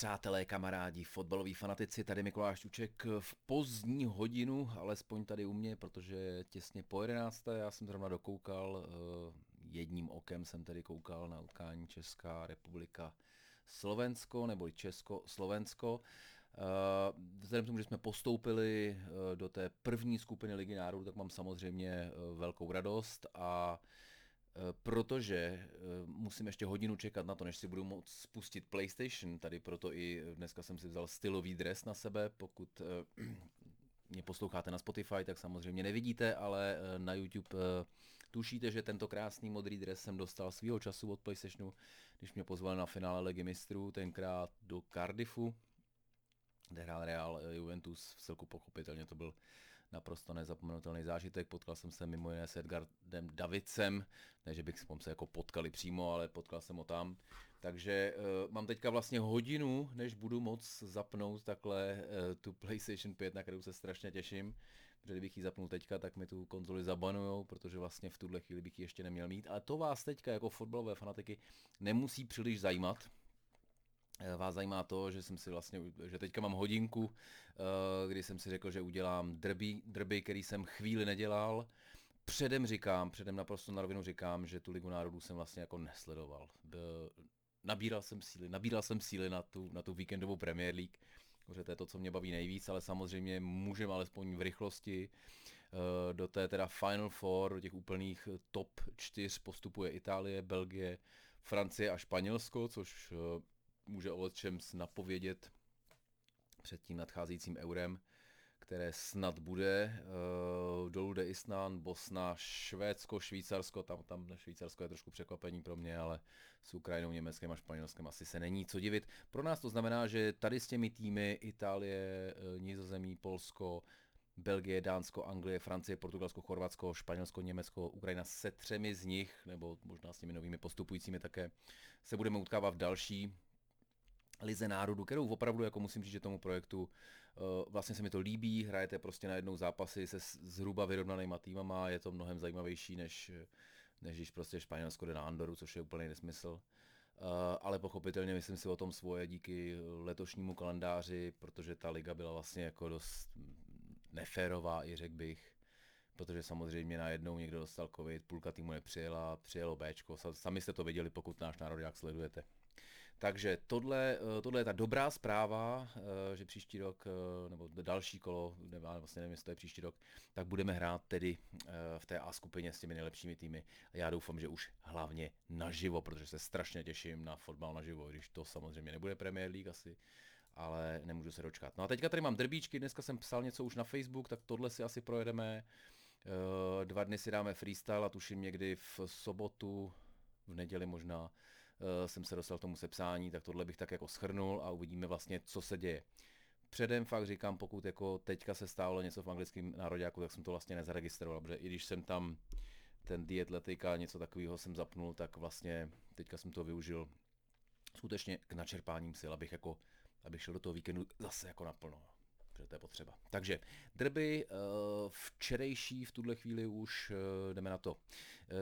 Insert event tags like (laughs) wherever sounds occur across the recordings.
Přátelé, kamarádi, fotbaloví fanatici, tady Mikuláš Čuček v pozdní hodinu, alespoň tady u mě, protože těsně po 11. já jsem zrovna dokoukal, eh, jedním okem jsem tedy koukal na utkání Česká republika Slovensko, nebo Česko, Slovensko. Eh, vzhledem k tomu, že jsme postoupili eh, do té první skupiny Ligy národů, tak mám samozřejmě velkou radost a protože eh, musím ještě hodinu čekat na to, než si budu moct spustit PlayStation, tady proto i dneska jsem si vzal stylový dres na sebe, pokud eh, (clears throat) mě posloucháte na Spotify, tak samozřejmě nevidíte, ale na YouTube tušíte, že tento krásný modrý dres jsem dostal svýho času od PlayStationu, když mě pozval na finále Ligy mistrů, tenkrát do Cardiffu, kde hrál Real Juventus, v celku pochopitelně to byl naprosto nezapomenutelný zážitek. Potkal jsem se mimo jiné s Edgardem Davidcem, ne, že bych se jako potkali přímo, ale potkal jsem ho tam. Takže uh, mám teďka vlastně hodinu, než budu moc zapnout takhle uh, tu PlayStation 5, na kterou se strašně těším. Protože kdybych ji zapnul teďka, tak mi tu konzoli zabanujou, protože vlastně v tuhle chvíli bych ji ještě neměl mít. Ale to vás teďka jako fotbalové fanatiky nemusí příliš zajímat, vás zajímá to, že jsem si vlastně, že teďka mám hodinku, eh, kdy jsem si řekl, že udělám drby, drby, který jsem chvíli nedělal. Předem říkám, předem naprosto na rovinu říkám, že tu Ligu národů jsem vlastně jako nesledoval. Nabíral jsem síly, nabíral jsem síly na tu, na tu víkendovou Premier League, protože to je to, co mě baví nejvíc, ale samozřejmě můžeme alespoň v rychlosti eh, do té teda Final Four, do těch úplných top čtyř postupuje Itálie, Belgie, Francie a Španělsko, což může o čem napovědět před tím nadcházejícím eurem, které snad bude. Uh, dolů jde Isnán, Bosna, Švédsko, Švýcarsko, tam, tam Švýcarsko je trošku překvapení pro mě, ale s Ukrajinou, Německem a Španělskem asi se není co divit. Pro nás to znamená, že tady s těmi týmy Itálie, uh, Nizozemí, Polsko, Belgie, Dánsko, Anglie, Francie, Portugalsko, Chorvatsko, Španělsko, Německo, Ukrajina se třemi z nich, nebo možná s těmi novými postupujícími také, se budeme utkávat v další Lize národů, kterou opravdu jako musím říct, že tomu projektu uh, vlastně se mi to líbí, hrajete prostě na jednou zápasy se zhruba vyrovnanýma týmama, je to mnohem zajímavější, než, než když prostě Španělsko jde na Andoru, což je úplný nesmysl. Uh, ale pochopitelně myslím si o tom svoje díky letošnímu kalendáři, protože ta liga byla vlastně jako dost neférová, i řekl bych protože samozřejmě najednou někdo dostal covid, půlka týmu nepřijela, přijelo Bčko, sami jste to viděli, pokud náš národ jak sledujete. Takže tohle, eh, tohle je ta dobrá zpráva, eh, že příští rok, eh, nebo další kolo, vlastně nevím, jestli to je příští rok, tak budeme hrát tedy v té A skupině s těmi nejlepšími týmy. Já doufám, že už hlavně naživo, protože se strašně těším na fotbal naživo, když to samozřejmě nebude Premier League asi, ale nemůžu se dočkat. No a teďka tady mám drbíčky, dneska jsem psal něco už na Facebook, tak tohle si asi projedeme. Dva dny si dáme freestyle a tuším někdy v sobotu, v neděli možná jsem se dostal k tomu sepsání, tak tohle bych tak jako schrnul a uvidíme vlastně, co se děje. Předem fakt říkám, pokud jako teďka se stálo něco v anglickém nároďáku, tak jsem to vlastně nezaregistroval, protože i když jsem tam ten dietletika, něco takového jsem zapnul, tak vlastně teďka jsem to využil skutečně k načerpáním sil, abych jako, abych šel do toho víkendu zase jako naplno protože to je potřeba. Takže drby uh, včerejší v tuhle chvíli už uh, jdeme na to. Uh,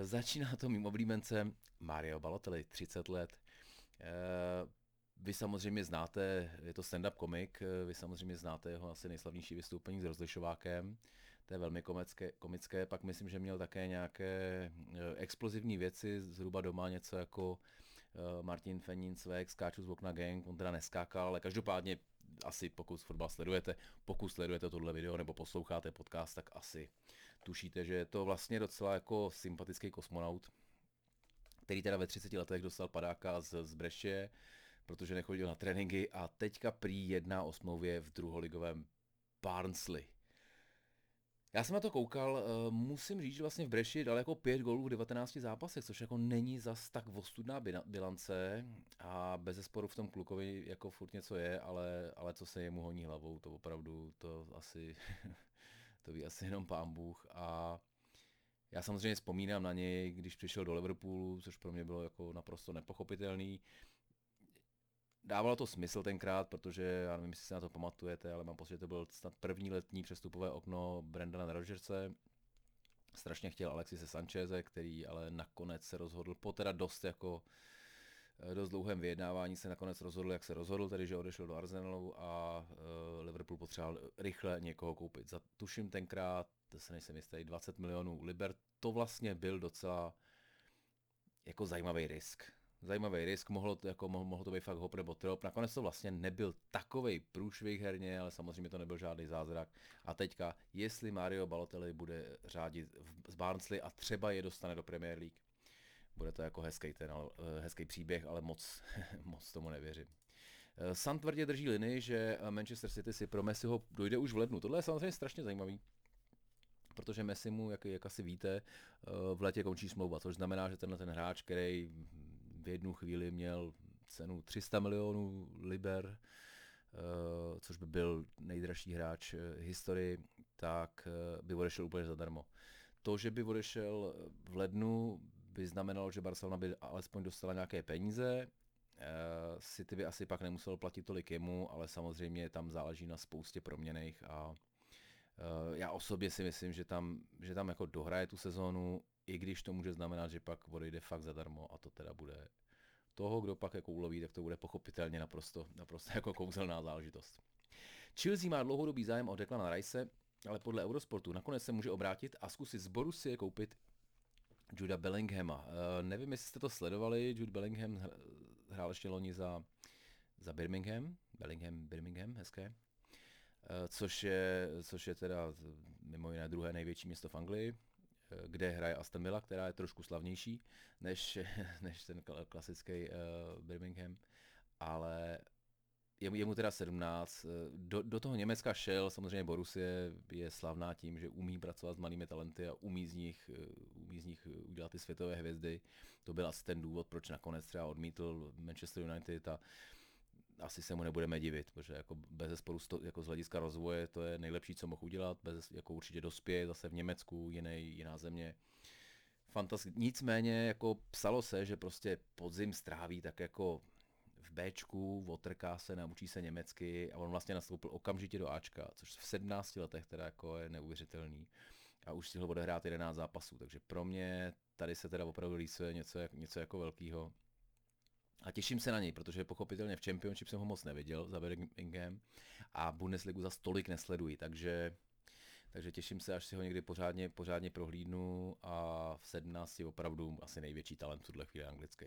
začíná to mým oblíbencem Mario Balotelli, 30 let. Vy samozřejmě znáte, je to stand-up komik, vy samozřejmě znáte jeho asi nejslavnější vystoupení s rozlišovákem, to je velmi komické, komické, pak myslím, že měl také nějaké explozivní věci, zhruba doma něco jako Martin Fenin, Svek, skáču z okna gang, on teda neskákal, ale každopádně asi pokud fotbal sledujete, pokud sledujete tohle video nebo posloucháte podcast, tak asi tušíte, že je to vlastně docela jako sympatický kosmonaut, který teda ve 30 letech dostal padáka z, z Breše, protože nechodil na tréninky a teďka prý jedná o smlouvě v druholigovém Barnsley. Já jsem na to koukal, eh, musím říct, že vlastně v Breši dal jako pět gólů v 19 zápasech, což jako není zas tak ostudná bilance a bez zesporu v tom klukovi jako furt něco je, ale, ale co se jemu honí hlavou, to opravdu, to asi, (laughs) to ví asi jenom pán Bůh. A já samozřejmě vzpomínám na něj, když přišel do Liverpoolu, což pro mě bylo jako naprosto nepochopitelný dávalo to smysl tenkrát, protože já nevím, jestli si na to pamatujete, ale mám pocit, že to byl snad první letní přestupové okno Brandana Rodgerse. Strašně chtěl Alexise Sancheze, který ale nakonec se rozhodl po teda dost jako eh, dost dlouhém vyjednávání se nakonec rozhodl, jak se rozhodl, tedy že odešel do Arsenalu a Liverpool potřeboval rychle někoho koupit. Za tuším tenkrát, to se nejsem jistý, 20 milionů liber, to vlastně byl docela jako zajímavý risk zajímavý risk, mohlo to, jako, mohlo to být fakt hop nebo trop. Nakonec to vlastně nebyl takový průšvih herně, ale samozřejmě to nebyl žádný zázrak. A teďka, jestli Mario Balotelli bude řádit z Barnsley a třeba je dostane do Premier League, bude to jako hezký, ten, eh, hezký příběh, ale moc, (laughs) moc tomu nevěřím. Eh, San tvrdě drží linii, že Manchester City si pro Messiho dojde už v lednu. Tohle je samozřejmě strašně zajímavý, protože Messi mu, jak, jak asi víte, eh, v letě končí smlouva, což znamená, že tenhle ten hráč, který jednu chvíli měl cenu 300 milionů liber, eh, což by byl nejdražší hráč eh, historii, tak eh, by odešel úplně zadarmo. To, že by odešel v lednu, by znamenalo, že Barcelona by alespoň dostala nějaké peníze, City by asi pak nemusel platit tolik jemu, ale samozřejmě tam záleží na spoustě proměných a já osobně si myslím, že tam, že tam jako dohraje tu sezónu, i když to může znamenat, že pak odejde fakt zadarmo a to teda bude toho, kdo pak jako uloví, tak to bude pochopitelně naprosto, naprosto (laughs) jako kouzelná záležitost. Chelsea má dlouhodobý zájem o Declana Rice, ale podle Eurosportu nakonec se může obrátit a zkusit z Borussie koupit Juda Bellinghama. Uh, nevím, jestli jste to sledovali, Jude Bellingham hrál ještě loni za, za Birmingham, Bellingham, Birmingham, hezké, což je, což je teda mimo jiné druhé největší město v Anglii, kde hraje Aston Villa, která je trošku slavnější než, (laughs) než ten klasický uh, Birmingham, ale je, je mu teda 17. Eh, do, do toho Německa šel, samozřejmě Borussia je slavná tím, že umí pracovat s malými talenty a umí z nich, eh, umí z nich udělat ty světové hvězdy. To byl asi ten důvod, proč nakonec třeba odmítl Manchester United a asi se mu nebudeme divit, protože jako bez sporu jako z hlediska rozvoje to je nejlepší, co mohl udělat, bez jako určitě dospěje zase v Německu, jiný, jiná země. Fantastické. Nicméně jako psalo se, že prostě podzim stráví tak jako v Bčku, otrká se, naučí se německy a on vlastně nastoupil okamžitě do Ačka, což v 17 letech teda jako je neuvěřitelný a už stihl odehrát 11 zápasů, takže pro mě tady se teda opravdu rýsuje něco, něco jako velkýho. A těším se na něj, protože pochopitelně v Championship jsem ho moc neviděl za Birmingham a Bundesligu za stolik nesleduji, takže, takže těším se, až si ho někdy pořádně, pořádně prohlídnu a v 17 opravdu asi největší talent v tuhle chvíli anglický.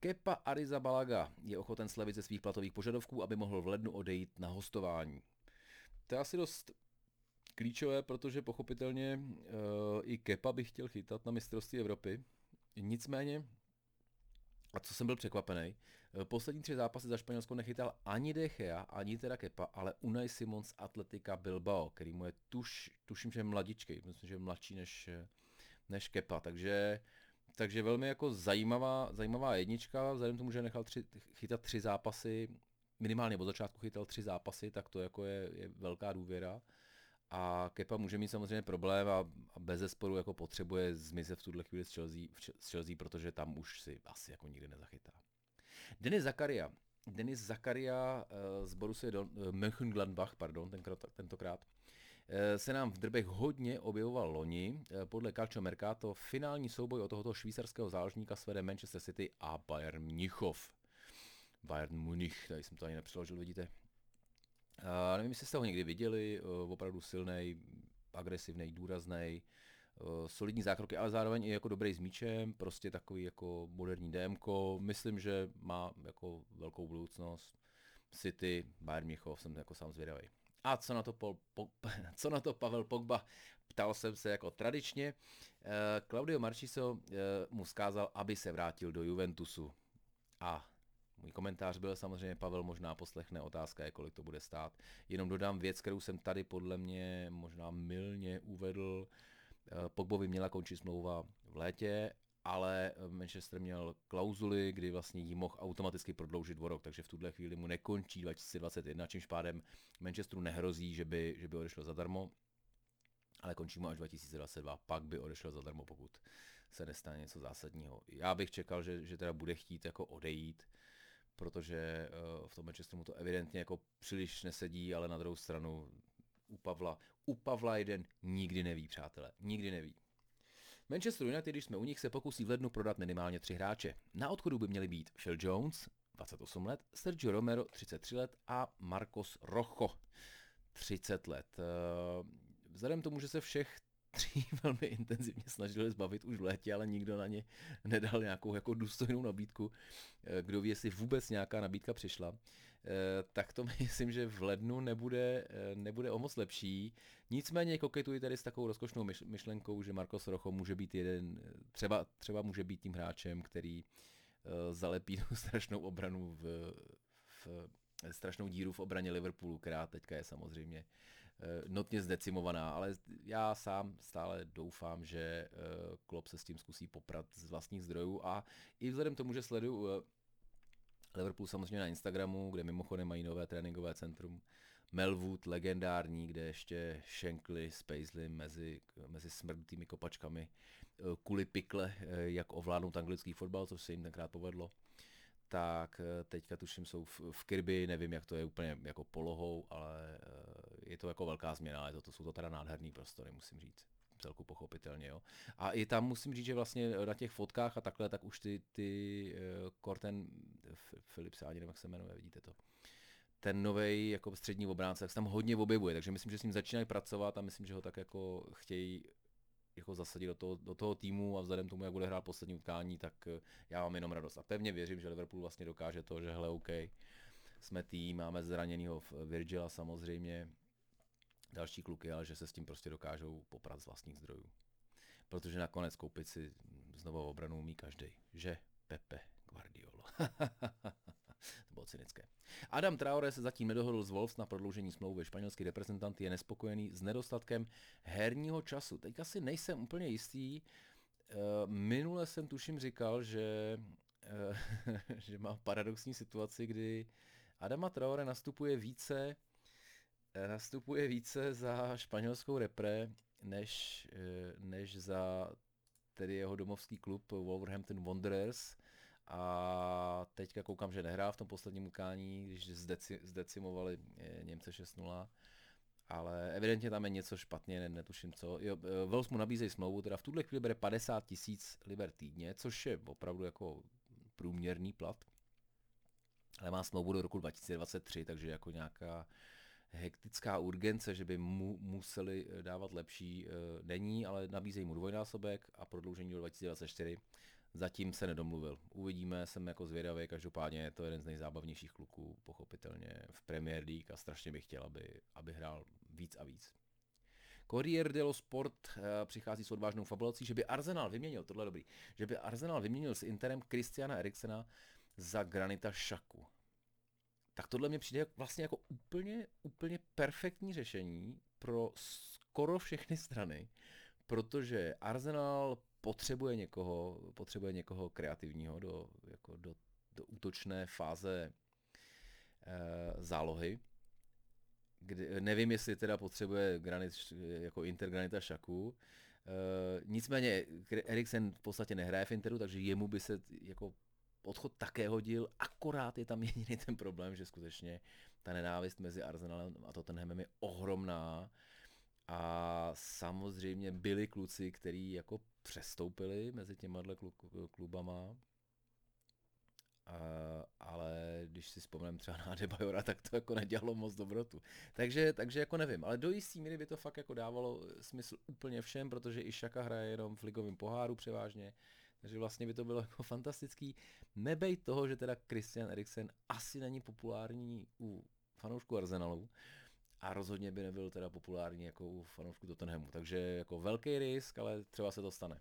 Kepa Arizabalaga je ochoten slevit ze svých platových požadavků, aby mohl v lednu odejít na hostování. To je asi dost klíčové, protože pochopitelně uh, i Kepa by chtěl chytat na mistrovství Evropy. Nicméně a co jsem byl překvapený, eh, poslední tři zápasy za Španělsko nechytal ani De Gea, ani teda Kepa, ale Unai Simon z Atletika Bilbao, který mu je tuš, tuším, že je myslím, že je mladší než, než Kepa, takže, takže velmi jako zajímavá, zajímavá jednička, vzhledem tomu, že nechal tři, chytat tři zápasy, minimálně od začátku chytal tři zápasy, tak to jako je, je velká důvěra. A Kepa může mít samozřejmě problém a, a bez zesporu jako potřebuje zmizet v tuhle chvíli z Chelsea, z Chelsea, protože tam už si asi jako nikdy nezachytá. Denis Zakaria. Denis Zakaria uh, z Borussia do, uh, Mönchengladbach, pardon, tenkrát, tentokrát, uh, se nám v drbech hodně objevoval loni. Podle Calcio Mercato finální souboj o tohoto švýcarského záložníka svede Manchester City a Bayern Mnichov. Bayern Munich, tady jsem to ani nepřeložil, vidíte. Uh, nevím, jestli jste ho někdy viděli, uh, opravdu silný, agresivní, důrazný, uh, solidní zákroky, ale zároveň i jako dobrý s míčem, prostě takový jako moderní DMK. Myslím, že má jako velkou budoucnost. City, Bayern Michov, jsem jako sám zvědavý. A co na to, Pol, po, (laughs) co na to Pavel Pogba? Ptal jsem se jako tradičně. Uh, Claudio Marchiso uh, mu skázal, aby se vrátil do Juventusu. A můj komentář byl samozřejmě, Pavel možná poslechne, otázka je, kolik to bude stát. Jenom dodám věc, kterou jsem tady podle mě možná milně uvedl. Eh, Pogbovi měla končit smlouva v létě, ale Manchester měl klauzuly, kdy vlastně jí mohl automaticky prodloužit o rok, takže v tuhle chvíli mu nekončí 2021, čímž pádem Manchesteru nehrozí, že by, že by odešel zadarmo, ale končí mu až 2022, pak by odešel zadarmo, pokud se nestane něco zásadního. Já bych čekal, že, že teda bude chtít jako odejít, protože uh, v tom Manchesteru mu to evidentně jako příliš nesedí, ale na druhou stranu u Pavla, u Pavla jeden nikdy neví, přátelé, nikdy neví. Manchester United, když jsme u nich, se pokusí v lednu prodat minimálně tři hráče. Na odchodu by měli být Phil Jones, 28 let, Sergio Romero, 33 let a Marcos Rojo, 30 let. Eh, vzhledem tomu, že se všech tří (laughs) velmi intenzivně snažili zbavit už v létě, ale nikdo na ně nedal nějakou jako důstojnou nabídku. Eh, kdo ví, jestli vůbec nějaká nabídka přišla, eh, tak to (laughs) myslím, že v lednu nebude, nebude o moc lepší. Nicméně koketuji tady s takovou rozkošnou myšlenkou, že Marcos Rojo může být jeden, třeba, třeba může být tím hráčem, který zalepí tu (laughs) strašnou obranu v, v strašnou díru v obraně Liverpoolu, která teďka je samozřejmě eh, notně zdecimovaná, ale já sám stále doufám, že eh, Klopp se s tím zkusí poprat z vlastních zdrojů a i vzhledem tomu, že sleduju eh, Liverpool samozřejmě na Instagramu, kde mimochodem mají nové tréninkové centrum, Melwood, legendární, kde ještě Shankly s mezi, mezi smrdutými kopačkami kuli pikle, jak ovládnout anglický fotbal, což se jim tenkrát povedlo. Tak eh, teďka tuším jsou v, v Kirby, nevím jak to je úplně jako polohou, ale eh, je to jako velká změna, ale to, to jsou to teda nádherný prostory, musím říct celku pochopitelně, jo. A i tam musím říct, že vlastně na těch fotkách a takhle, tak už ty, ty uh, Corten, Filip se ani nevím, jak se jmenuje, vidíte to, ten nový jako střední obránce, tak se tam hodně objevuje, takže myslím, že s ním začínají pracovat a myslím, že ho tak jako chtějí jako zasadit do toho, do toho týmu a vzhledem tomu, jak bude hrát poslední utkání, tak eh, já mám jenom radost. A pevně věřím, že Liverpool vlastně dokáže to, že hele, OK, jsme tým, máme zraněného Virgila samozřejmě, další kluky, ale že se s tím prostě dokážou poprat z vlastních zdrojů. Protože nakonec koupit si znovu obranu umí každý, že Pepe Guardiola. (laughs) to bylo cynické. Adam Traore se zatím nedohodl s Wolves na prodloužení smlouvy. Španělský reprezentant je nespokojený s nedostatkem herního času. Teďka si nejsem úplně jistý. Eh, minule jsem tuším říkal, že, eh, (laughs) že má paradoxní situaci, kdy Adama Traore nastupuje více nastupuje více za španělskou repre, než, než za tedy jeho domovský klub Wolverhampton Wanderers a teďka koukám, že nehrál v tom posledním utkání, když zdeci, zdecimovali eh, Němce 6-0. Ale evidentně tam je něco špatně, ne, netuším co. Jo, eh, Wales mu nabízejí smlouvu, teda v tuhle chvíli bere 50 tisíc liber týdně, což je opravdu jako průměrný plat. Ale má smlouvu do roku 2023, takže jako nějaká hektická urgence, že by mu museli eh, dávat lepší, není, ale nabízejí mu dvojnásobek a prodloužení do 2024 Zatím se nedomluvil. Uvidíme, jsem jako zvědavý, každopádně je to jeden z nejzábavnějších kluků, pochopitelně v Premier League a strašně bych chtěl, aby, aby hrál víc a víc. Corriere dello Sport uh, přichází s odvážnou fabulací, že by Arsenal vyměnil, tohle dobrý, že by Arsenal vyměnil s Interem Christiana Eriksena za Granita Šaku. Tak tohle mě přijde vlastně jako úplně, úplně perfektní řešení pro skoro všechny (laughs) strany, protože Arsenal potřebuje někoho, potřebuje někoho kreativního do, jako do, do útočné fáze e, zálohy. Kdy, nevím, jestli teda potřebuje granit, jako Inter Granita Šaku. E, nicméně Eriksen v podstatě nehraje v Interu, takže jemu by se jako odchod také hodil, akorát je tam (laughs) jediný ten problém, že skutečně ta nenávist mezi Arsenalem a Tottenhamem je ohromná. A samozřejmě byli kluci, kteří jako přestoupili mezi těma klubama, a, ale když si vzpomínám třeba na Debajora, tak to jako nedělalo moc dobrotu. Takže, takže jako nevím, ale do jistý míry by to fakt jako dávalo smysl úplně všem, protože i Šaka hraje jenom v ligovém poháru převážně, takže vlastně by to bylo jako (laughs) fantastický. Nebej toho, že teda Christian Eriksen asi není populární u fanoušků Arsenalu, a rozhodně by nebyl teda populární jako u fanoušků Tottenhamu. Takže jako velký risk, ale třeba se to stane.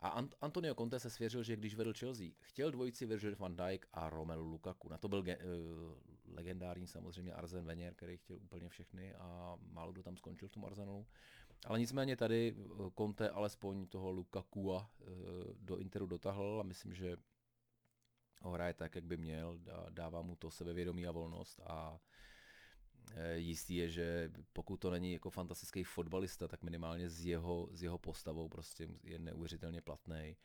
A Ant- Antonio Conte se svěřil, že když vedl Chelsea, chtěl dvojici Virgil van Dijk a Romelu Lukaku. Na to byl ge- uh, legendární samozřejmě Arzen Wenger, který chtěl úplně všechny a málo kdo tam skončil v tom Arsenalu. Ale nicméně tady eh, Conte alespoň toho Lukaku uh, do Interu dotahl a myslím, že ho hraje tak, jak by měl, dává mu to sebevědomí a volnost a Eh, jistý je, že pokud to není jako fantastický fotbalista, tak minimálně s jeho, s jeho postavou prostě je neuvěřitelně platný.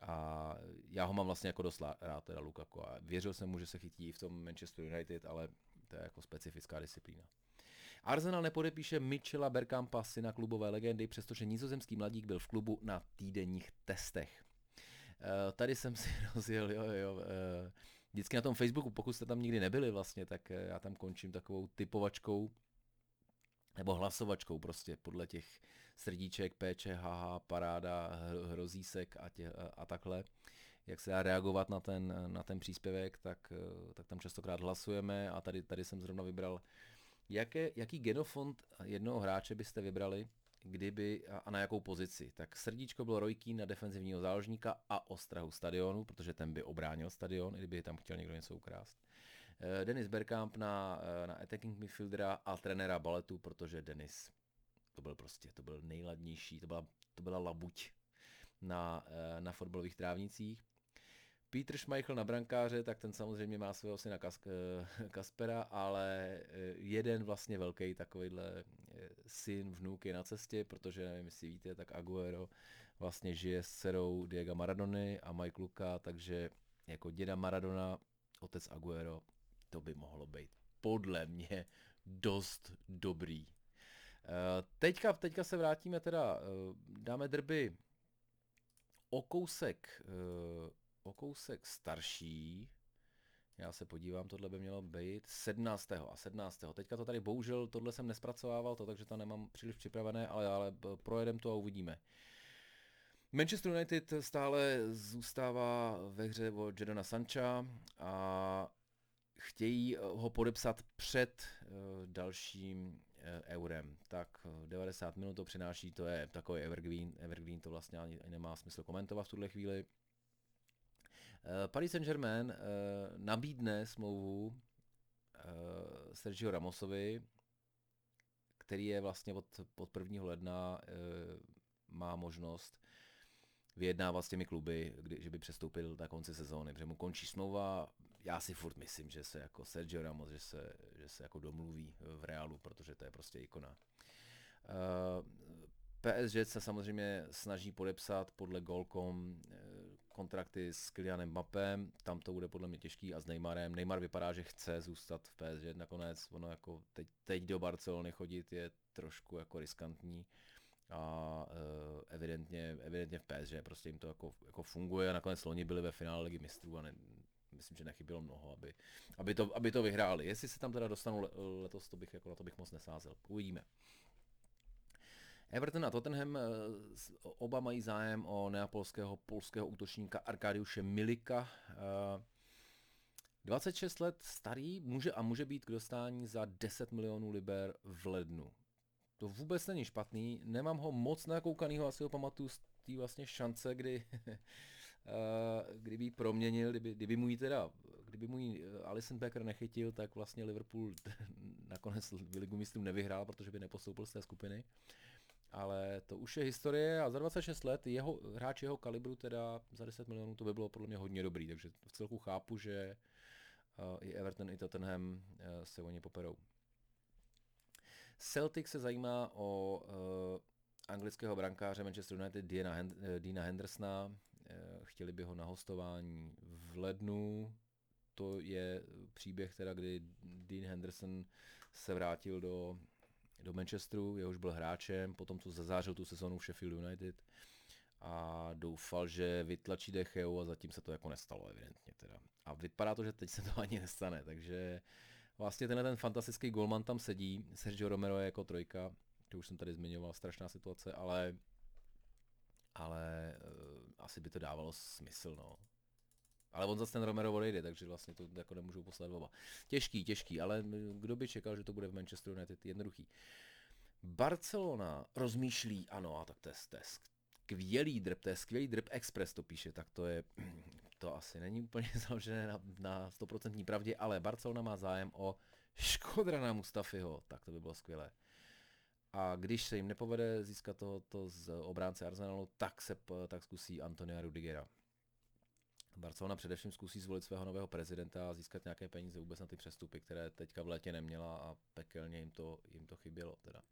A já ho mám vlastně jako dost rád, teda Lukaku. A věřil jsem mu, že se chytí v tom Manchester United, ale to je jako specifická disciplína. Arsenal nepodepíše Michela Berkampa, syna klubové legendy, přestože nizozemský mladík byl v klubu na týdenních testech. Uh, tady jsem si (laughs) rozjel, jo, jo, uh, vždycky na tom Facebooku, pokud jste tam nikdy nebyli vlastně, tak já tam končím takovou typovačkou, nebo hlasovačkou prostě podle těch srdíček, péče, haha, paráda, hrozísek a, tě, a, a takhle, jak se dá reagovat na ten, na ten příspěvek, tak, tak tam častokrát hlasujeme a tady, tady jsem zrovna vybral, jaké, jaký genofond jednoho hráče byste vybrali, kdyby a na jakou pozici. Tak srdíčko bylo Rojký na defenzivního záložníka a ostrahu stadionu, protože ten by obránil stadion, kdyby tam chtěl někdo něco ukrást. Eh, Denis Bergkamp na, eh, na attacking midfieldera a trenéra baletu, protože Denis to byl prostě, to byl nejladnější, to byla, to byla labuť na, eh, na fotbalových trávnicích. Peter Schmeichel na brankáře, tak ten samozřejmě má svého syna Kas, Kaspera, ale jeden vlastně velký takovýhle syn, vnuk je na cestě, protože nevím, jestli víte, tak Aguero vlastně žije s dcerou Diego Maradony a Mike Luka, takže jako děda Maradona, otec Aguero, to by mohlo být podle mě dost dobrý. Eh, teďka, teďka se vrátíme teda, eh, dáme drby o kousek, eh, o kousek starší, já se podívám, tohle by mělo být 17. a 17. Teďka to tady bohužel, tohle jsem nespracovával, to, takže to nemám příliš připravené, ale, ale projedem to a uvidíme. Manchester United stále zůstává ve hře o Jadona Sancha a chtějí eh, ho podepsat před uh, dalším uh, eurem. Tak 90 minut to přináší, to je takový evergreen, evergreen to vlastně ani nemá smysl komentovat v tuhle chvíli. Uh, Paris Saint-Germain uh, nabídne smlouvu uh, Sergio Ramosovi, který je vlastně od, od 1. ledna má možnost vyjednávat s těmi kluby, kdy, že by přestoupil na konci sezóny, protože mu končí smlouva, já si furt myslím, že se jako Sergio Ramos, že se, že se jako domluví v Realu, protože to je prostě ikona. Uh, eh, PSG se samozřejmě snaží podepsat podle Golcom eh, kontrakty s Kylianem Mbappem, tam to bude podle mě těžký a s Neymarem. Neymar vypadá, že chce zůstat v PSG nakonec, ono jako teď, teď do Barcelony chodit je trošku jako riskantní a uh, evidentně, evidentně v PSG prostě jim to jako, jako funguje a nakonec loni byli ve finále ligy mistrů a ne, myslím, že nechybělo mnoho, aby, aby, to, aby to vyhráli. Jestli se tam teda dostanou letos, to bych, jako na to bych moc nesázel. Uvidíme. Everton a Tottenham eh, oba mají zájem o neapolského polského útočníka Arkadiuše Milika. 26 eh, let starý může a může být k dostání za 10 milionů liber v lednu. To vůbec není špatný, nemám ho moc nakoukanýho, asi ho pamatuju z té vlastně šance, kdy (laughs) Eh, kdyby ji proměnil, kdyby, kdyby mu ji teda, kdyby mu ji Alison Becker nechytil, tak vlastně Liverpool (laughs) nakonec ligu myslím nevyhrál, protože by nepostoupil z té skupiny. Ale to už je historie a za 26 let jeho, hráč jeho kalibru teda za 10 milionů to by bylo podle mě hodně dobrý, takže v celku chápu, že uh, i Everton, i Tottenham uh, se o ně poperou. Celtic se zajímá o uh, anglického brankáře Manchester United Diana, Hend- Dina Hendersona, Eh, chtěli by ho na hostování v lednu. To je příběh, teda, kdy Dean Henderson se vrátil do, do Manchesteru, jehož byl hráčem, potom co zazářil tu sezonu v Sheffield United a doufal, že vytlačí Decheu a zatím se to jako nestalo evidentně teda. A vypadá to, že teď se to ani nestane, takže vlastně tenhle ten fantastický golman tam sedí, Sergio Romero je jako trojka, to už jsem tady zmiňoval, strašná situace, ale ale uh, asi by to dávalo smysl, no. Ale on zase ten Romero odejde, takže vlastně to jako nemůžou poslat oba. Těžký, těžký, ale kdo by čekal, že to bude v Manchesteru United jednoduchý. Barcelona rozmýšlí, ano, a tak to je, to je skvělý drb, to je skvělý drb Express to píše, tak to je, to asi není úplně (laughs) založené na, na 100% pravdě, ale Barcelona má zájem o Škodrana Mustafiho, tak to by bylo skvělé. A když se jim nepovede získat tohoto z obránce Arsenalu, tak se tak zkusí Antonia Rudigera. Barcelona především zkusí zvolit svého nového prezidenta a získat nějaké peníze vůbec na ty přestupy, které teďka v létě neměla a pekelně jim to, jim to chybělo. Teda.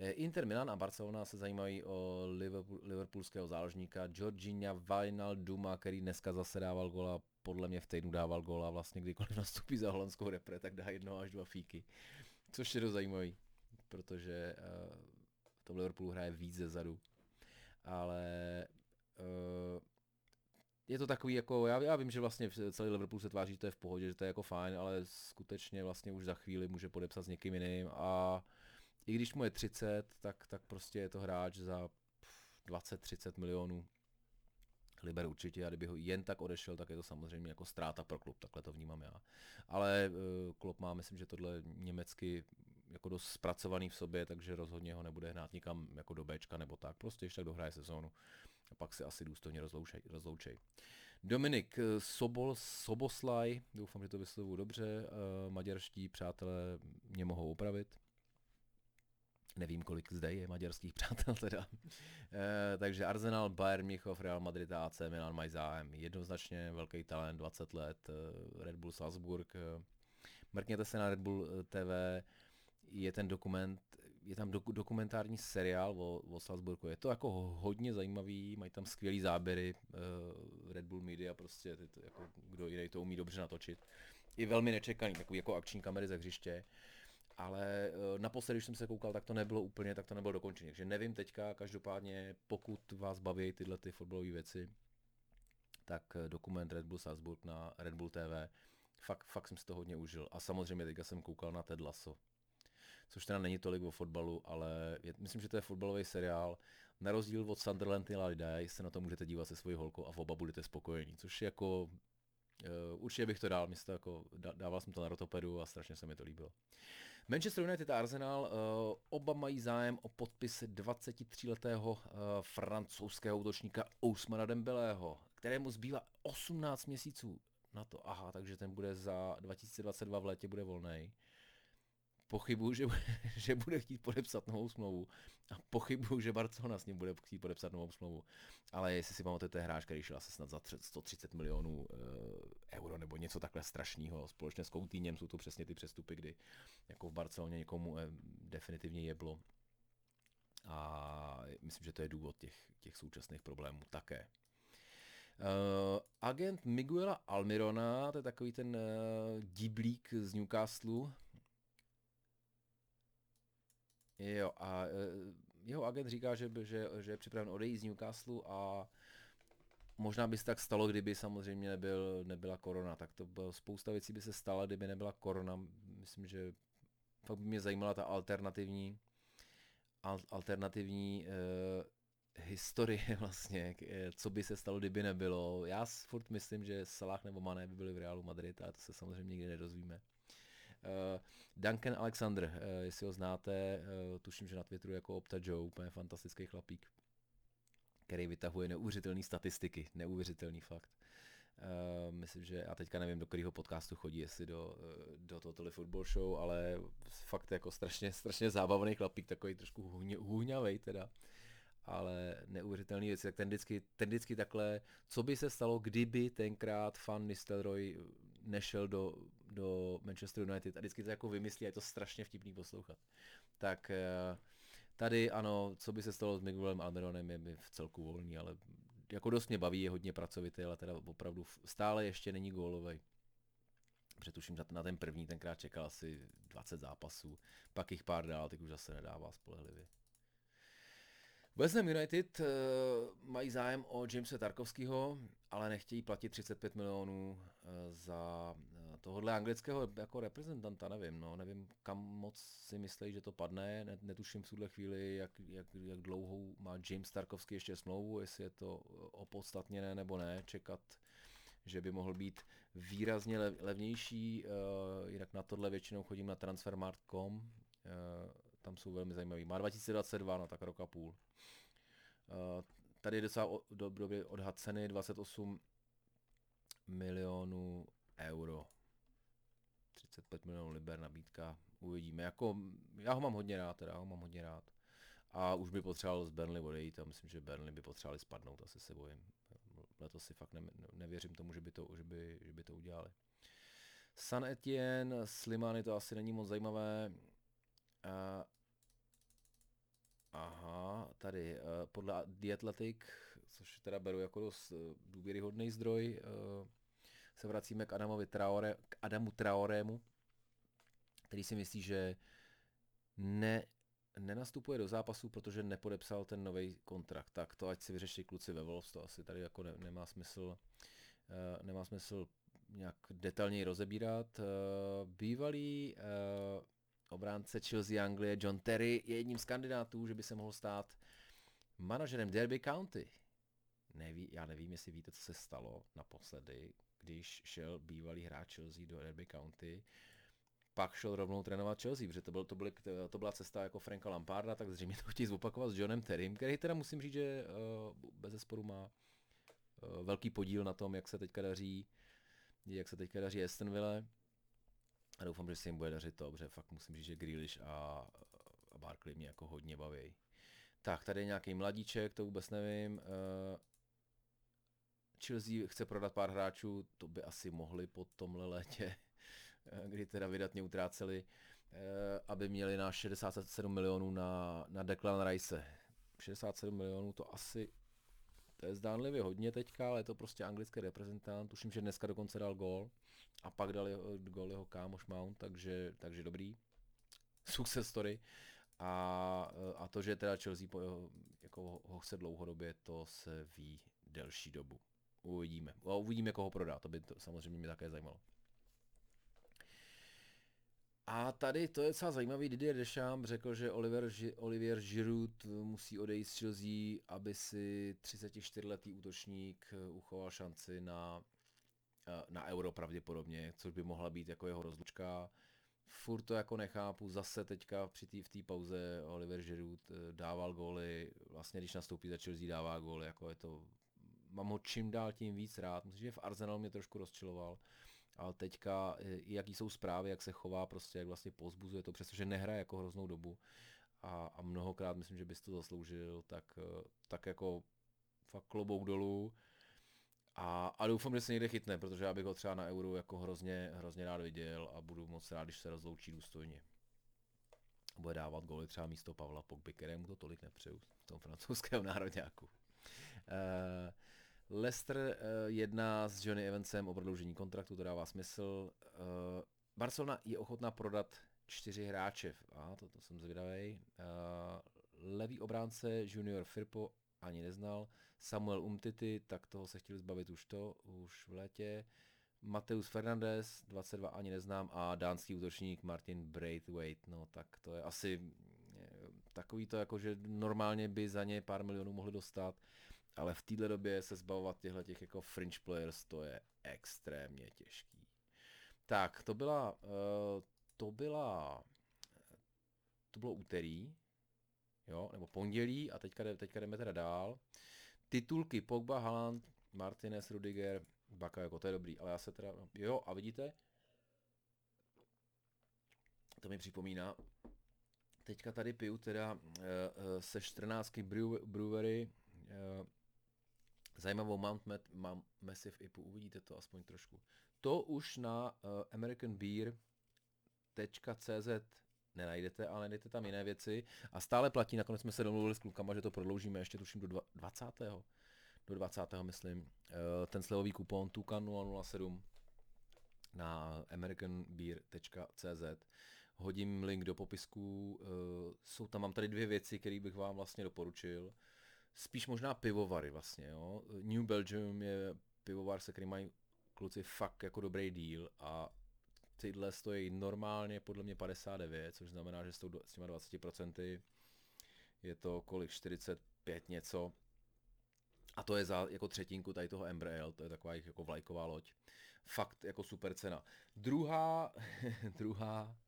Eh, Inter Milan a Barcelona se zajímají o Liverpool, liverpoolského záložníka Georgina Wijnalduma, který dneska zase dával gola, podle mě v týdnu dával gola, vlastně kdykoliv (laughs) nastupí za holandskou repre, tak dá jedno až dva fíky, což je dost zajímavý. protože uh, v tom Liverpoolu hraje víc ze zadu. Ale uh, je to takový jako, já, já vím, že vlastně celý Liverpool se tváří, že to je v pohodě, že to je jako fajn, ale skutečně vlastně už za chvíli může podepsat s někým jiným a i když mu je 30, tak, tak prostě je to hráč za 20-30 milionů. Liber určitě a kdyby ho jen tak odešel, tak je to samozřejmě jako ztráta pro klub, takhle to vnímám já. Ale uh, klub má, myslím, že tohle německy jako dost zpracovaný v sobě, takže rozhodně ho nebude hnát nikam jako do Bčka nebo tak, prostě ještě tak dohraje sezónu a pak se asi důstojně rozloučej. rozloučej. Dominik eh, Sobol, Soboslaj, doufám, že to vyslovuju dobře, uh, maďarští přátelé mě mohou opravit. Nevím, kolik zde je maďarských (laughs) přátel teda. E, takže Arsenal, Bayern Mnichov, Real Madrid a AC Milan mají zájem. Jednoznačně velký talent, 20 let, Red Bull Salzburg. Mrkněte se na Red Bull TV, je ten dokument, je tam do, dokumentární seriál o, o Salzburgu. Je to jako hodně zajímavý, mají tam skvělý záběry, uh, Red Bull Media prostě, to, jako, kdo jiný to umí dobře natočit. I velmi nečekaný, takový jako akční kamery ze hřiště. Ale uh, naposledy, když jsem se koukal, tak to nebylo úplně, tak to nebylo dokončené. Takže nevím teďka, každopádně, pokud vás baví tyhle ty fotbalové věci, tak eh, dokument Red Bull Salzburg na Red Bull TV, fakt, fakt jsem si to hodně užil. A samozřejmě teďka jsem koukal na Ted Lasso což teda není tolik o fotbalu, ale je, myslím, že to je fotbalový seriál. Na rozdíl od Sunderland Till I se na to můžete dívat se svojí holkou a v oba budete spokojení, což jako uh, určitě bych to dal, místo jako, dával jsem to na rotopedu a strašně se mi to líbilo. Manchester United a Arsenal uh, oba mají zájem o podpis 23-letého uh, francouzského útočníka Ousmana Dembeleho, kterému zbývá 18 měsíců na to. Aha, takže ten bude za 2022 v létě bude volný pochybuju, že, (laughs) že bude chtít podepsat novou smlouvu a pochybuju, že Barcelona s ním bude chtít podepsat novou smlouvu. Ale jestli si pamatujete, hráč, který šel asi snad za 130 milionů uh, euro nebo něco takhle strašného, společně s Coutinhem jsou to přesně ty přestupy, kdy jako v Barceloně někomu uh, definitivně jeblo. A myslím, že to je důvod těch, těch současných problémů také. Uh, agent Miguela Almirona, to je takový ten uh, diblík z Newcastle, Jo, a e, jeho agent říká, že, že, že je připraven odejít z Newcastle a možná by se tak stalo, kdyby samozřejmě nebyl, nebyla korona. Tak to bylo, spousta věcí by se stala, kdyby nebyla korona. Myslím, že fakt by mě zajímala ta alternativní al, alternativní uh, historie (laughs) vlastně, e, co by se stalo, kdyby nebylo. Já furt myslím, že Salah nebo Mané by byli v Realu Madrid a to se samozřejmě nikdy nedozvíme. Uh, Duncan Alexander, uh, jestli ho znáte, uh, tuším, že na Twitteru jako Opta Joe, úplně fantastický chlapík, který vytahuje neuvěřitelné statistiky, neuvěřitelný fakt. Uh, myslím, že já teďka nevím, do kterého podcastu chodí, jestli do, do Total Football Show, ale fakt jako strašně, strašně zábavný chlapík, takový trošku hůňavej teda ale neuvěřitelný věci, tak ten vždycky, ten vždycky takhle, co by se stalo, kdyby tenkrát fan Nistelrooy nešel do, do Manchester United a vždycky to jako vymyslí a je to strašně vtipný poslouchat. Tak eh, tady ano, co by se stalo s Miguelem Almironem je mi v celku volný, ale jako dost mě baví, je hodně pracovitý, ale teda opravdu stále ještě není gólový. Přetuším, na ten první tenkrát čekal asi 20 zápasů, pak jich pár dál, teď už zase nedává spolehlivě. West Ham United uh, mají zájem o Jamesa Tarkovského, ale nechtějí platit 35 milionů uh, za uh, tohohle anglického jako reprezentanta, nevím, no, nevím kam moc si myslí, že to padne, netuším v tuhle chvíli, jak, jak, jak dlouhou má James Tarkovský ještě smlouvu, jestli je to opodstatněné nebo ne, čekat, že by mohl být výrazně levnější, jinak na tohle většinou chodím na transfermarkt.com, tam jsou velmi zajímavý. Má 2022, no tak rok a půl. Uh, tady je docela dobře odhad ceny 28 milionů euro. 35 milionů liber nabídka, uvidíme. Jako, já ho mám hodně rád, teda, ho mám hodně rád. A už by potřeboval z Burnley odejít a myslím, že Burnley by potřebovali spadnout, asi se bojím. Letos si fakt ne, nevěřím tomu, že by to, že by, že by to udělali. San Etienne, Slimany to asi není moc zajímavé. Uh, aha, tady uh, podle The Athletic, což teda beru jako dost uh, důvěryhodný zdroj, uh, se vracíme k, Adamovi Traore, k Adamu Traoremu, který si myslí, že ne, nenastupuje do zápasu, protože nepodepsal ten nový kontrakt. Tak to ať si vyřeší kluci ve Wolves, to asi tady jako ne, nemá smysl, uh, nemá smysl nějak detailněji rozebírat. Uh, bývalý uh, obránce Chelsea Anglie John Terry je jedním z kandidátů, že by se mohl stát manažerem Derby County. Neví, já nevím, jestli víte, co se stalo naposledy, když šel bývalý hráč Chelsea do Derby County pak šel rovnou trénovat Chelsea, protože to, byl, to, byly, to byla cesta jako Franka Lamparda, tak zřejmě to chtějí zopakovat s Johnem Terrym, který teda musím říct, že uh, bez zesporu má uh, velký podíl na tom, jak se teďka daří, jak se teďka daří Astonville. A doufám, že se jim bude dařit to, protože fakt musím říct, že Grealish a, a Barkley mě jako hodně baví. Tak, tady je nějaký mladíček, to vůbec nevím. Uh, Chelsea chce prodat pár hráčů, to by asi mohli po tomhle létě Eh, kdy teda vydatně utráceli, eh, aby měli na 67 milionů na, na Declan Rice. 67 milionů to asi, to je zdánlivě hodně teďka, ale je to prostě anglický reprezentant, tuším, že dneska dokonce dal gol a pak dal jeho, gol jeho kámoš Mount, takže, takže dobrý. (laughs) Success story. A, a to, že teda Chelsea po, jako ho chce dlouhodobě, to se ví delší dobu. Uvidíme. A uvidíme, koho prodá, to by to samozřejmě mě také zajímalo. A tady to je docela zajímavý, Didier Deschamps řekl, že Oliver, Olivier Giroud musí odejít z Chelsea, aby si 34-letý útočník eh, uchoval šanci na, eh, na euro pravděpodobně, což by mohla být jako jeho rozlučka. Furt to jako nechápu, zase teďka při tý, v té pauze Oliver Giroud eh, dával góly, vlastně když nastoupí za Chelsea dává góly, jako je to, mám ho čím dál tím víc rád, myslím, že v Arsenal mě trošku rozčiloval, ale teďka, jaký jsou zprávy, jak se chová, prostě jak vlastně pozbuzuje to, přestože nehraje jako hroznou dobu a, a mnohokrát myslím, že bys to zasloužil, tak, tak jako fakt klobouk dolů a, a doufám, že se někde chytne, protože já bych ho třeba na euro jako hrozně, hrozně rád viděl a budu moc rád, když se rozloučí důstojně. Bude dávat goly třeba místo Pavla Pogby, kterému to tolik nepřeju v tom francouzském (laughs) národňáku. Uh, Leicester uh, jedná s Johnny Evansem o prodloužení kontraktu, to dává smysl. Uh, Barcelona je ochotná prodat čtyři hráče, a to, to jsem zvědavý. Uh, levý obránce Junior Firpo ani neznal. Samuel Umtiti, tak toho se chtěli zbavit už to, už v létě. Mateus Fernandez, 22 ani neznám, a dánský útočník Martin Braithwaite, no tak to je asi takový to, jako že normálně by za ně pár milionů mohli dostat ale v této době se zbavovat těchto těch jako fringe players, to je extrémně těžký. Tak, to byla, uh, to byla, to bylo úterý, jo, nebo pondělí a teďka, teďka jdeme teda dál. Titulky Pogba, Haaland, Martinez, Rudiger, Baka, jako to je dobrý, ale já se teda, jo, a vidíte, to mi připomíná, teďka tady piju teda uh, uh, se 14 Brewery zajímavou Mount Met, Mount Massive IPu, uvidíte to aspoň trošku. To už na uh, americanbeer.cz nenajdete, ale najdete tam jiné věci a stále platí, nakonec jsme se domluvili s klukama, že to prodloužíme ještě tuším do 20. Do 20. myslím. Uh, ten slevový kupon Tukan 007 na americanbeer.cz hodím link do popisku, uh, jsou tam, mám tady dvě věci, které bych vám vlastně doporučil spíš možná pivovary vlastně, jo. New Belgium je pivovar, se kterým mají kluci fakt jako dobrý deal a tyhle stojí normálně podle mě 59, což znamená, že s, tou, s těma 20% je to kolik 45 něco. A to je za jako třetinku tady toho Embraer, to je taková jako vlajková loď. Fakt jako super cena. Druhá, (laughs) druhá Uh,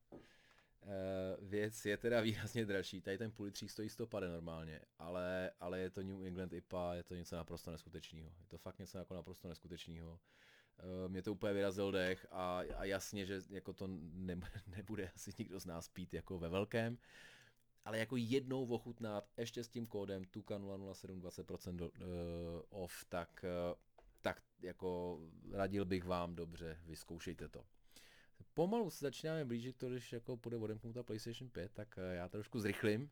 věc je teda (laughs) výrazně dražší. Tady ten půl stojí 150 normálně, ale, ale je to New England IPA, je to něco naprosto neskutečného. Je to fakt něco jako naprosto neskutečného. Uh, mě to úplně vyrazil dech a, a jasně, že jako to ne, (laughs) nebude asi nikdo z nás pít jako ve velkém, ale jako jednou ochutnat ještě s tím kódem TUKA 007 20% do, uh, off, tak, tak jako radil bych vám dobře, vyzkoušejte to. Pomalu se začínáme blížit to, když jako bude odemknuta PlayStation 5, tak eh, já trošku zrychlím.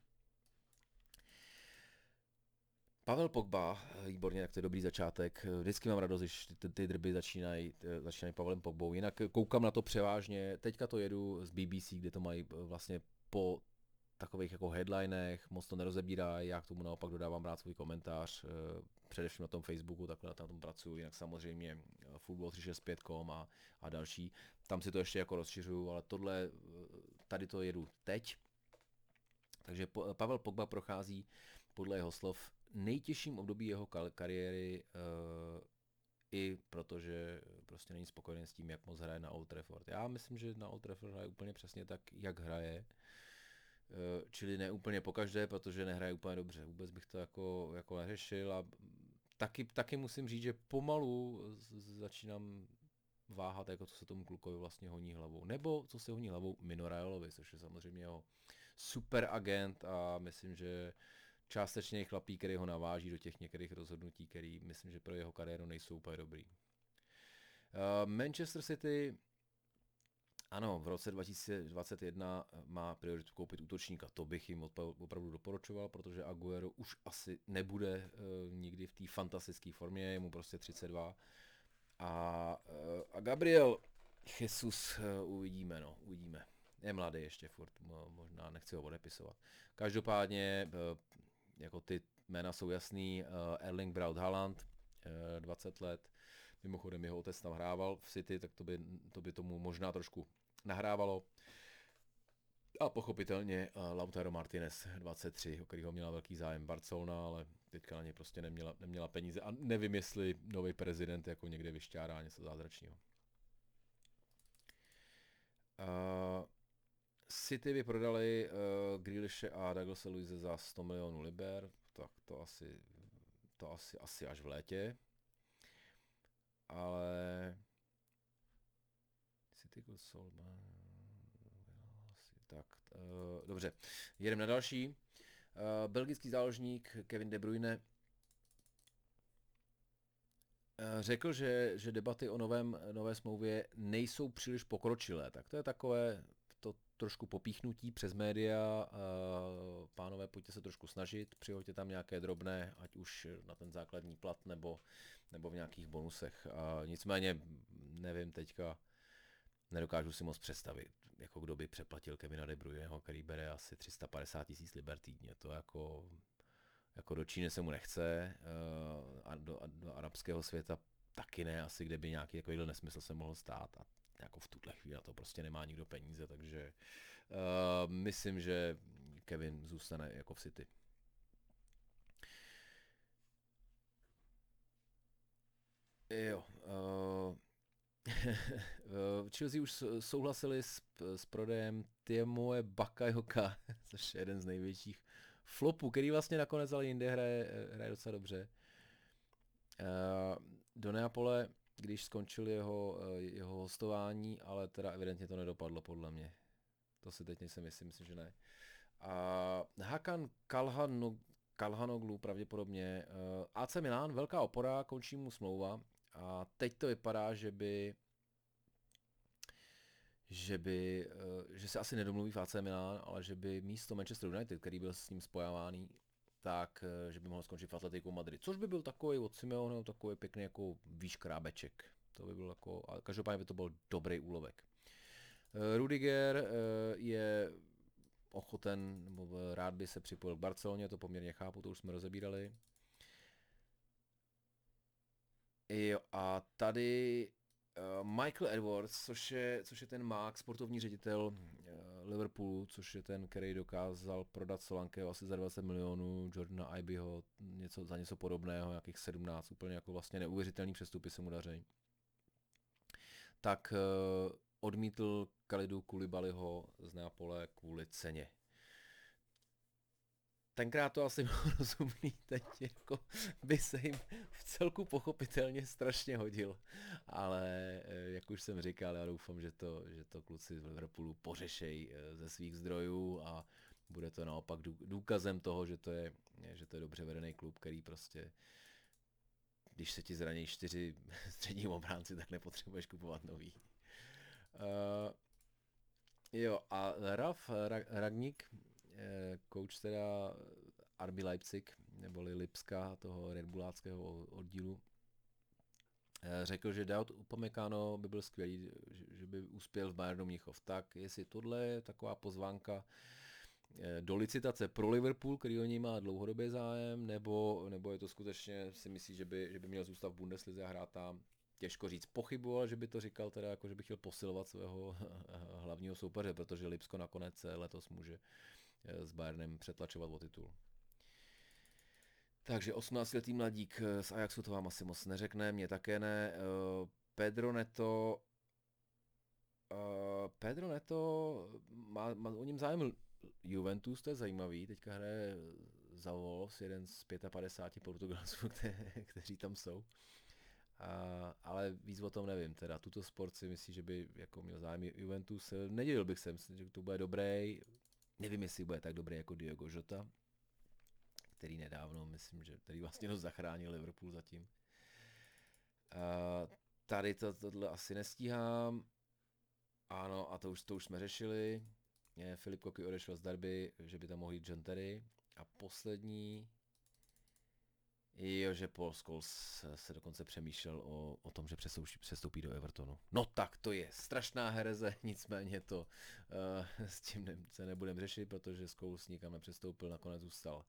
Pavel Pogba, eh, výborně, tak to je dobrý začátek. Vždycky mám radost, když ty, ty drby začínají, eh, začínají Pavlem Pogbou. Jinak koukám na to převážně. Teďka to jedu z BBC, kde to mají vlastně po takových jako headlinech, moc to nerozebírá, já k tomu naopak dodávám rád svůj komentář, eh, především na tom Facebooku, takhle na tom pracuji, jinak samozřejmě eh, football365.com a, a další, tam si to ještě jako rozšiřuju, ale tohle, tady to jedu teď, takže Pavel Pogba prochází podle jeho slov nejtěžším období jeho kariéry i protože prostě není spokojený s tím, jak moc hraje na Old Trafford. Já myslím, že na Old Trafford hraje úplně přesně tak, jak hraje. Eh, čili ne úplně pokaždé, protože nehraje úplně dobře. Vůbec bych to jako, jako neřešil a taky, taky musím říct, že pomalu začínám váhat, jako co se tomu klukovi vlastně honí hlavou. Nebo co se honí hlavou Minoraelovi, což je samozřejmě jeho super agent a myslím, že částečně chlapí, který ho naváží do těch některých rozhodnutí, který myslím, že pro jeho kariéru nejsou úplně dobrý. Uh, Manchester City ano, v roce 2021 má prioritu koupit útočníka. To bych jim opravdu doporučoval, protože Aguero už asi nebude uh, nikdy v té fantastické formě, je mu prostě 32. A, uh, a Gabriel Jesus uvidíme, no, uvidíme. Je mladý ještě furt, možná nechci ho odepisovat. Každopádně jako ty jména jsou jasný, Erling Braut Haaland, uh, 20 let, mimochodem jeho otec tam hrával v City, tak to by, to by tomu možná trošku nahrávalo. A pochopitelně uh, Lautaro Martinez, 23, o kterého měla velký zájem Barcelona, ale teďka na ně prostě neměla, neměla peníze a nevím, jestli nový prezident jako někde vyšťárá něco zázračného. Uh, City by prodali uh, Grealishe a Douglasa Luise za 100 milionů liber, tak to asi, to asi, asi až v létě. Ale City Solman, tak, uh, dobře, jedeme na další. Uh, belgický záložník Kevin De Bruyne řekl, že, že debaty o novém, nové smlouvě nejsou příliš pokročilé. Tak to je takové trošku popíchnutí přes média, pánové, pojďte se trošku snažit, přihoďte tam nějaké drobné, ať už na ten základní plat nebo, nebo v nějakých bonusech. A nicméně, nevím teďka, nedokážu si moc představit, jako kdo by přeplatil Kevina De Bruyneho, který bere asi 350 tisíc liber týdně. To jako, jako do Číny se mu nechce a do, a do arabského světa taky ne, asi kde by nějaký takovýhle nesmysl se mohl stát. A jako v tuhle chvíli na to prostě nemá nikdo peníze, takže uh, myslím, že Kevin zůstane jako v City. Jo. Uh, (laughs) Chelsea už souhlasili s, s prodejem Tiemoe Bakajoka, (laughs) což je jeden z největších flopů, který vlastně nakonec ale jinde hraje, hraje docela dobře. Uh, do Neapole když skončil jeho, eh, jeho hostování, ale teda evidentně to nedopadlo podle mě. To si teď nejsem myslím, myslím, že ne. A Hakan Kalhanu, Kalhanoglu pravděpodobně. Eh, AC Milan, velká opora, končí mu smlouva a teď to vypadá, že by že by, uh, že se asi nedomluví v AC Milan, ale že by místo Manchester United, který byl s ním spojávaný, tak eh, že by mohl skončit v Atletiku Madrid, což by byl takový od Simeone, takový pěkný jako výškrábeček. To by byl jako, a každopádně by to byl dobrý úlovek. Eh, Rudiger eh, je ochoten, nebo rád by se připojil k Barceloně, to poměrně chápu, to už jsme rozebírali. Jo, a tady Michael Edwards, což je, což je ten Mark, sportovní ředitel Liverpoolu, což je ten, který dokázal prodat Solanke asi za 20 milionů, Jordana Ibyho něco, za něco podobného, jakých 17, úplně jako vlastně neuvěřitelný přestupy se mu daří. Tak uh, odmítl Kalidu Kulibaliho z Neapole kvůli ceně tenkrát to asi (laughs) bylo rozumný, teď jako by se jim v celku pochopitelně strašně hodil. Ale eh, jak už jsem říkal, já doufám, že to, že to kluci z Liverpoolu pořešej eh, ze svých zdrojů a bude to naopak důkazem toho, že to je, že to je dobře vedený klub, který prostě když se ti zraní čtyři (laughs) střední obránci, tak nepotřebuješ kupovat nový. Uh, jo, a Raf Ragník, coach teda RB Leipzig, neboli Lipska, toho Red Bulláckého oddílu, eh, řekl, že Daud Upamecano by byl skvělý, že, by uspěl v Bayernu Mnichov. Tak jestli tohle je taková pozvánka eh, do licitace pro Liverpool, který o něj má dlouhodobě zájem, nebo, nebo je to skutečně si myslí, že by, že by měl zůstat v Bundeslize a hrát tam. Těžko říct, pochyboval, že by to říkal teda, jako že by chtěl posilovat svého (laughs) hlavního soupeře, protože Lipsko nakonec letos může s Bayernem přetlačovat o titul. Takže 18-letý mladík z Ajaxu to vám asi moc neřekne, mě také ne. Pedro Neto Pedro Neto má, má o něm zájem Juventus, to je zajímavý, teďka hraje za Wolves, jeden z 55 Portugalců, (laughs) kte, kteří tam jsou. Uh, ale víc o tom nevím, teda tuto sport si myslí, že by jako měl zájem Juventus, nedělil bych se, myslím, že to bude dobrý, nevím, jestli bude tak dobrý jako Diogo Jota, který nedávno, myslím, že který vlastně ho zachránil Liverpool zatím. Uh, tady to, tohle asi nestíhám. Ano, a to už, to už jsme řešili. Filip Koky odešel z Derby, že by tam mohl jít John Terry. A poslední, jo, že Paul Scholes se dokonce přemýšlel o, o tom, že přestoupí do Evertonu. No tak to je strašná hereze, (laughs) nicméně to uh, s tím ne, se nebudeme řešit, protože Scholes nikam nepřestoupil, nakonec zůstal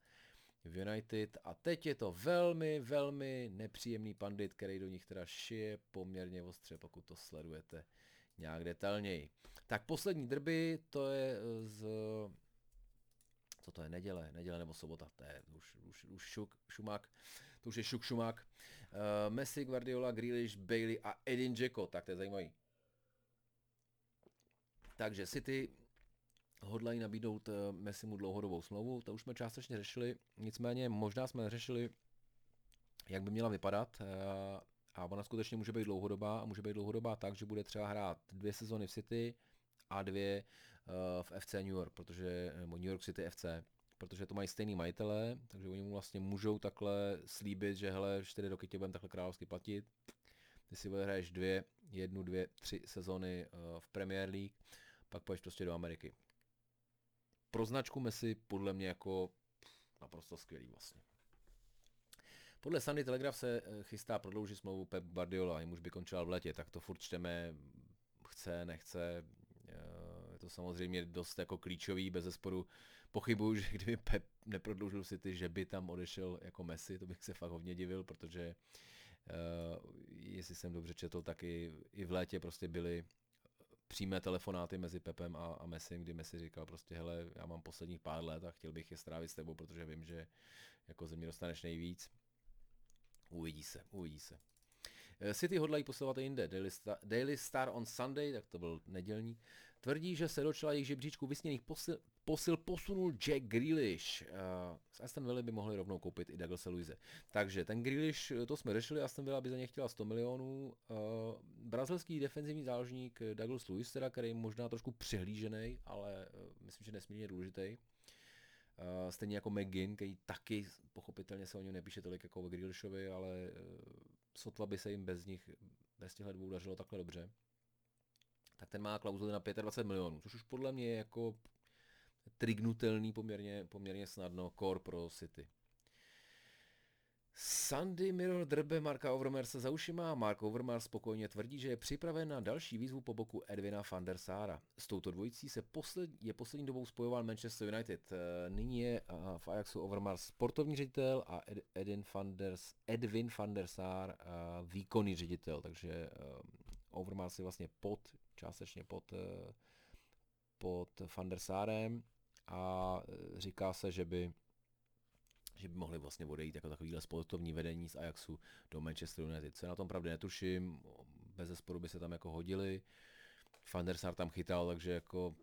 v United a teď je to velmi, velmi nepříjemný pandit, který do nich teda šije poměrně ostře, pokud to sledujete nějak detailněji. Tak poslední drby, to je eh, z... Co to je, neděle, neděle nebo sobota, to je už, už, už šuk, šumák, to už je šuk šumák. Uh, Messi, Guardiola, Grealish, Bailey a Edin Dzeko, tak to je zajímavý. Takže City hodlají nabídnout uh, Messimu dlouhodobou smlouvu, to už jsme částečně řešili, nicméně možná jsme řešili, jak by měla vypadat. Uh, a ona skutečně může být dlouhodobá a může být dlouhodobá tak, že bude třeba hrát dvě sezony v City a dvě v FC New York, protože, nebo New York City FC, protože to mají stejný majitele, takže oni mu vlastně můžou takhle slíbit, že hele, čtyři roky tě budeme takhle královsky platit, ty si odehraješ dvě, jednu, dvě, tři sezony uh, v Premier League, pak půjdeš prostě do Ameriky. Pro značku Messi podle mě jako naprosto skvělý vlastně. Podle Sunday Telegraph se eh, chystá prodloužit smlouvu Pep Guardiola, jim už by končila v letě, tak to furt čteme, chce, nechce. Eh, samozřejmě dost jako klíčový, bez zesporu pochybuju, že kdyby Pep neprodloužil City, že by tam odešel jako Messi, to bych se fakt hodně divil, protože uh, jestli jsem dobře četl, tak i, i v létě prostě byly přímé telefonáty mezi Pepem a, a Messi, kdy Messi říkal prostě, hele, já mám posledních pár let a chtěl bych je strávit s tebou, protože vím, že jako ze mě dostaneš nejvíc. Uvidí se, uvidí se. Eh, City hodlají posilovat i jinde. Daily Star, Daily Star on Sunday, tak to byl nedělní, tvrdí, že se do čela jejich žebříčku vysněných posil, posil posunul Jack Grealish. Z Aston Villa by mohli rovnou koupit i Douglasa Luise. Takže ten Grealish, to jsme řešili, Aston Villa by za ně chtěla 100 milionů. Brazilský defenzivní záložník Douglas Luiz, teda, který je možná trošku přihlížený, ale myslím, že nesmírně důležitý. Uh, stejně jako McGinn, který taky pochopitelně se o něm nepíše tolik jako o Grealishovi, ale sotva by se jim bez nich, bez těchto dvou dařilo takhle dobře. Tak ten má klauzuli na 25 milionů, což už podle mě je jako trignutelný poměrně, poměrně snadno core pro City. Sandy Mirror drbe Marka Overmarsa za ušima a Mark Overmars spokojně tvrdí, že je připraven na další výzvu po boku Edwina van der Sara. S touto dvojicí se posled, je poslední dobou spojoval Manchester United. Eh, nyní je eh, v Ajaxu Overmars sportovní ředitel a Ed, Edwin, van der, Edwin van der Sar eh, výkonný ředitel, takže Overmars je vlastně pod, částečně pod, pod van der Sarem a říká se, že by že by mohli vlastně odejít jako takovýhle sportovní vedení z Ajaxu do Manchester United. Co na tom pravdě netuším, bez zesporu by se tam jako hodili. Van der Sar tam chytal, takže jako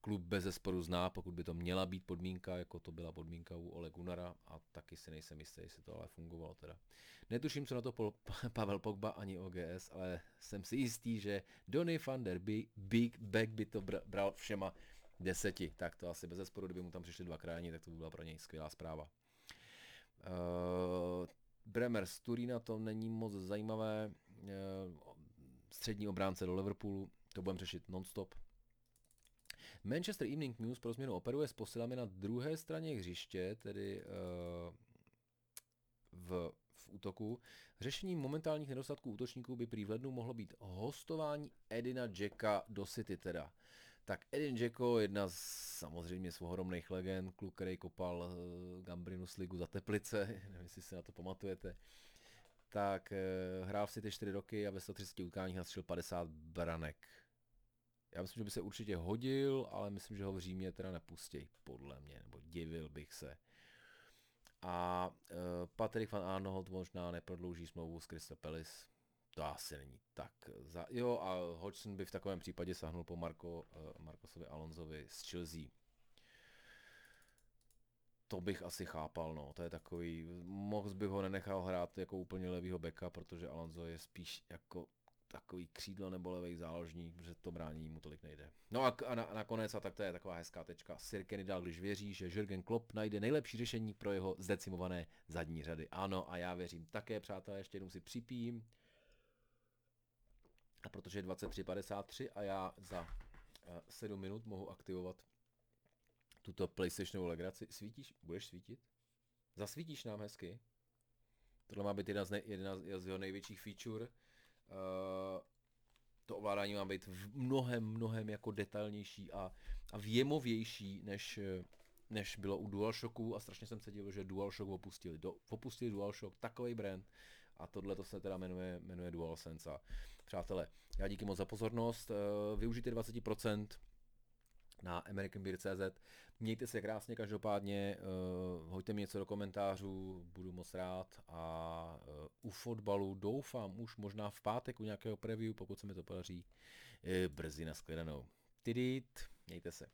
klub bez zesporu zná, pokud by to měla být podmínka, jako to byla podmínka u Ole Gunnara a taky si nejsem jistý, jestli to ale fungovalo teda. Netuším, co na to Pol- (laughs) Pavel Pogba ani OGS, ale jsem si jistý, že Donny van der Beek, Beck by to bral všema deseti. Tak to asi bez zesporu, kdyby mu tam přišli dva kráni, tak to by byla pro něj skvělá zpráva. Uh, Bremer z Turína to není moc zajímavé. Uh, střední obránce do Liverpoolu, to budeme řešit nonstop. Manchester Evening News pro změnu operuje s posilami na druhé straně hřiště, tedy uh, v, v útoku. Řešením momentálních nedostatků útočníků by prý v lednu mohlo být hostování Edina Jacka do City teda. Tak Edin Dzeko, jedna z samozřejmě z ohromných legend, kluk, který kopal uh, Gambrinus ligu za Teplice, (laughs) nevím, jestli si na to pamatujete, tak uh, hrál v City 4 roky a ve 130 utkáních nastřelil 50 branek. Já myslím, že by se určitě hodil, ale myslím, že ho v Římě teda nepustěj, podle mě, nebo divil bych se. A uh, Patrick van Arnold možná neprodlouží smlouvu s Crystal Palace. To asi není tak. Za... Jo, a Hodgson by v takovém případě sahnul po Marko, uh, Markosovi Alonzovi z Chelsea. To bych asi chápal, no. To je takový, mohl bych ho nenechal hrát jako úplně levýho beka, protože Alonso je spíš jako takový křídlo nebo levý záložník, protože to brání mu tolik nejde. No a, a, na, a nakonec, a tak to je taková hezká tečka, Sir Kenny dal, když věří, že Jürgen Klopp najde nejlepší řešení pro jeho zdecimované zadní řady. Ano, a já věřím také, přátelé, ještě jednou si připím. A protože je 23.53 a já za uh, eh, 7 minut mohu aktivovat tuto PlayStationovou legraci. Svítíš? Budeš svítit? Zasvítíš nám hezky? Tohle má být jedna z, ne, jedna z jeho největších feature Eh, to ovládání má být v mnohem, mnohem jako detailnější a, a věmovější, než, než bylo u DualShocku a strašně jsem se divil, že DualShock opustili. Do, opustili DualShock, takový brand a tohle to se teda jmenuje, jmenuje DualSense. A přátelé, já díky moc za pozornost, uh, využijte 20% na AmericanBeer.cz. Mějte se krásně každopádně, uh, hoďte mi něco do komentářů, budu moc rád a uh, u fotbalu doufám už možná v pátek u nějakého preview, pokud se mi to podaří, uh, brzy na shledanou. Tidit, mějte se.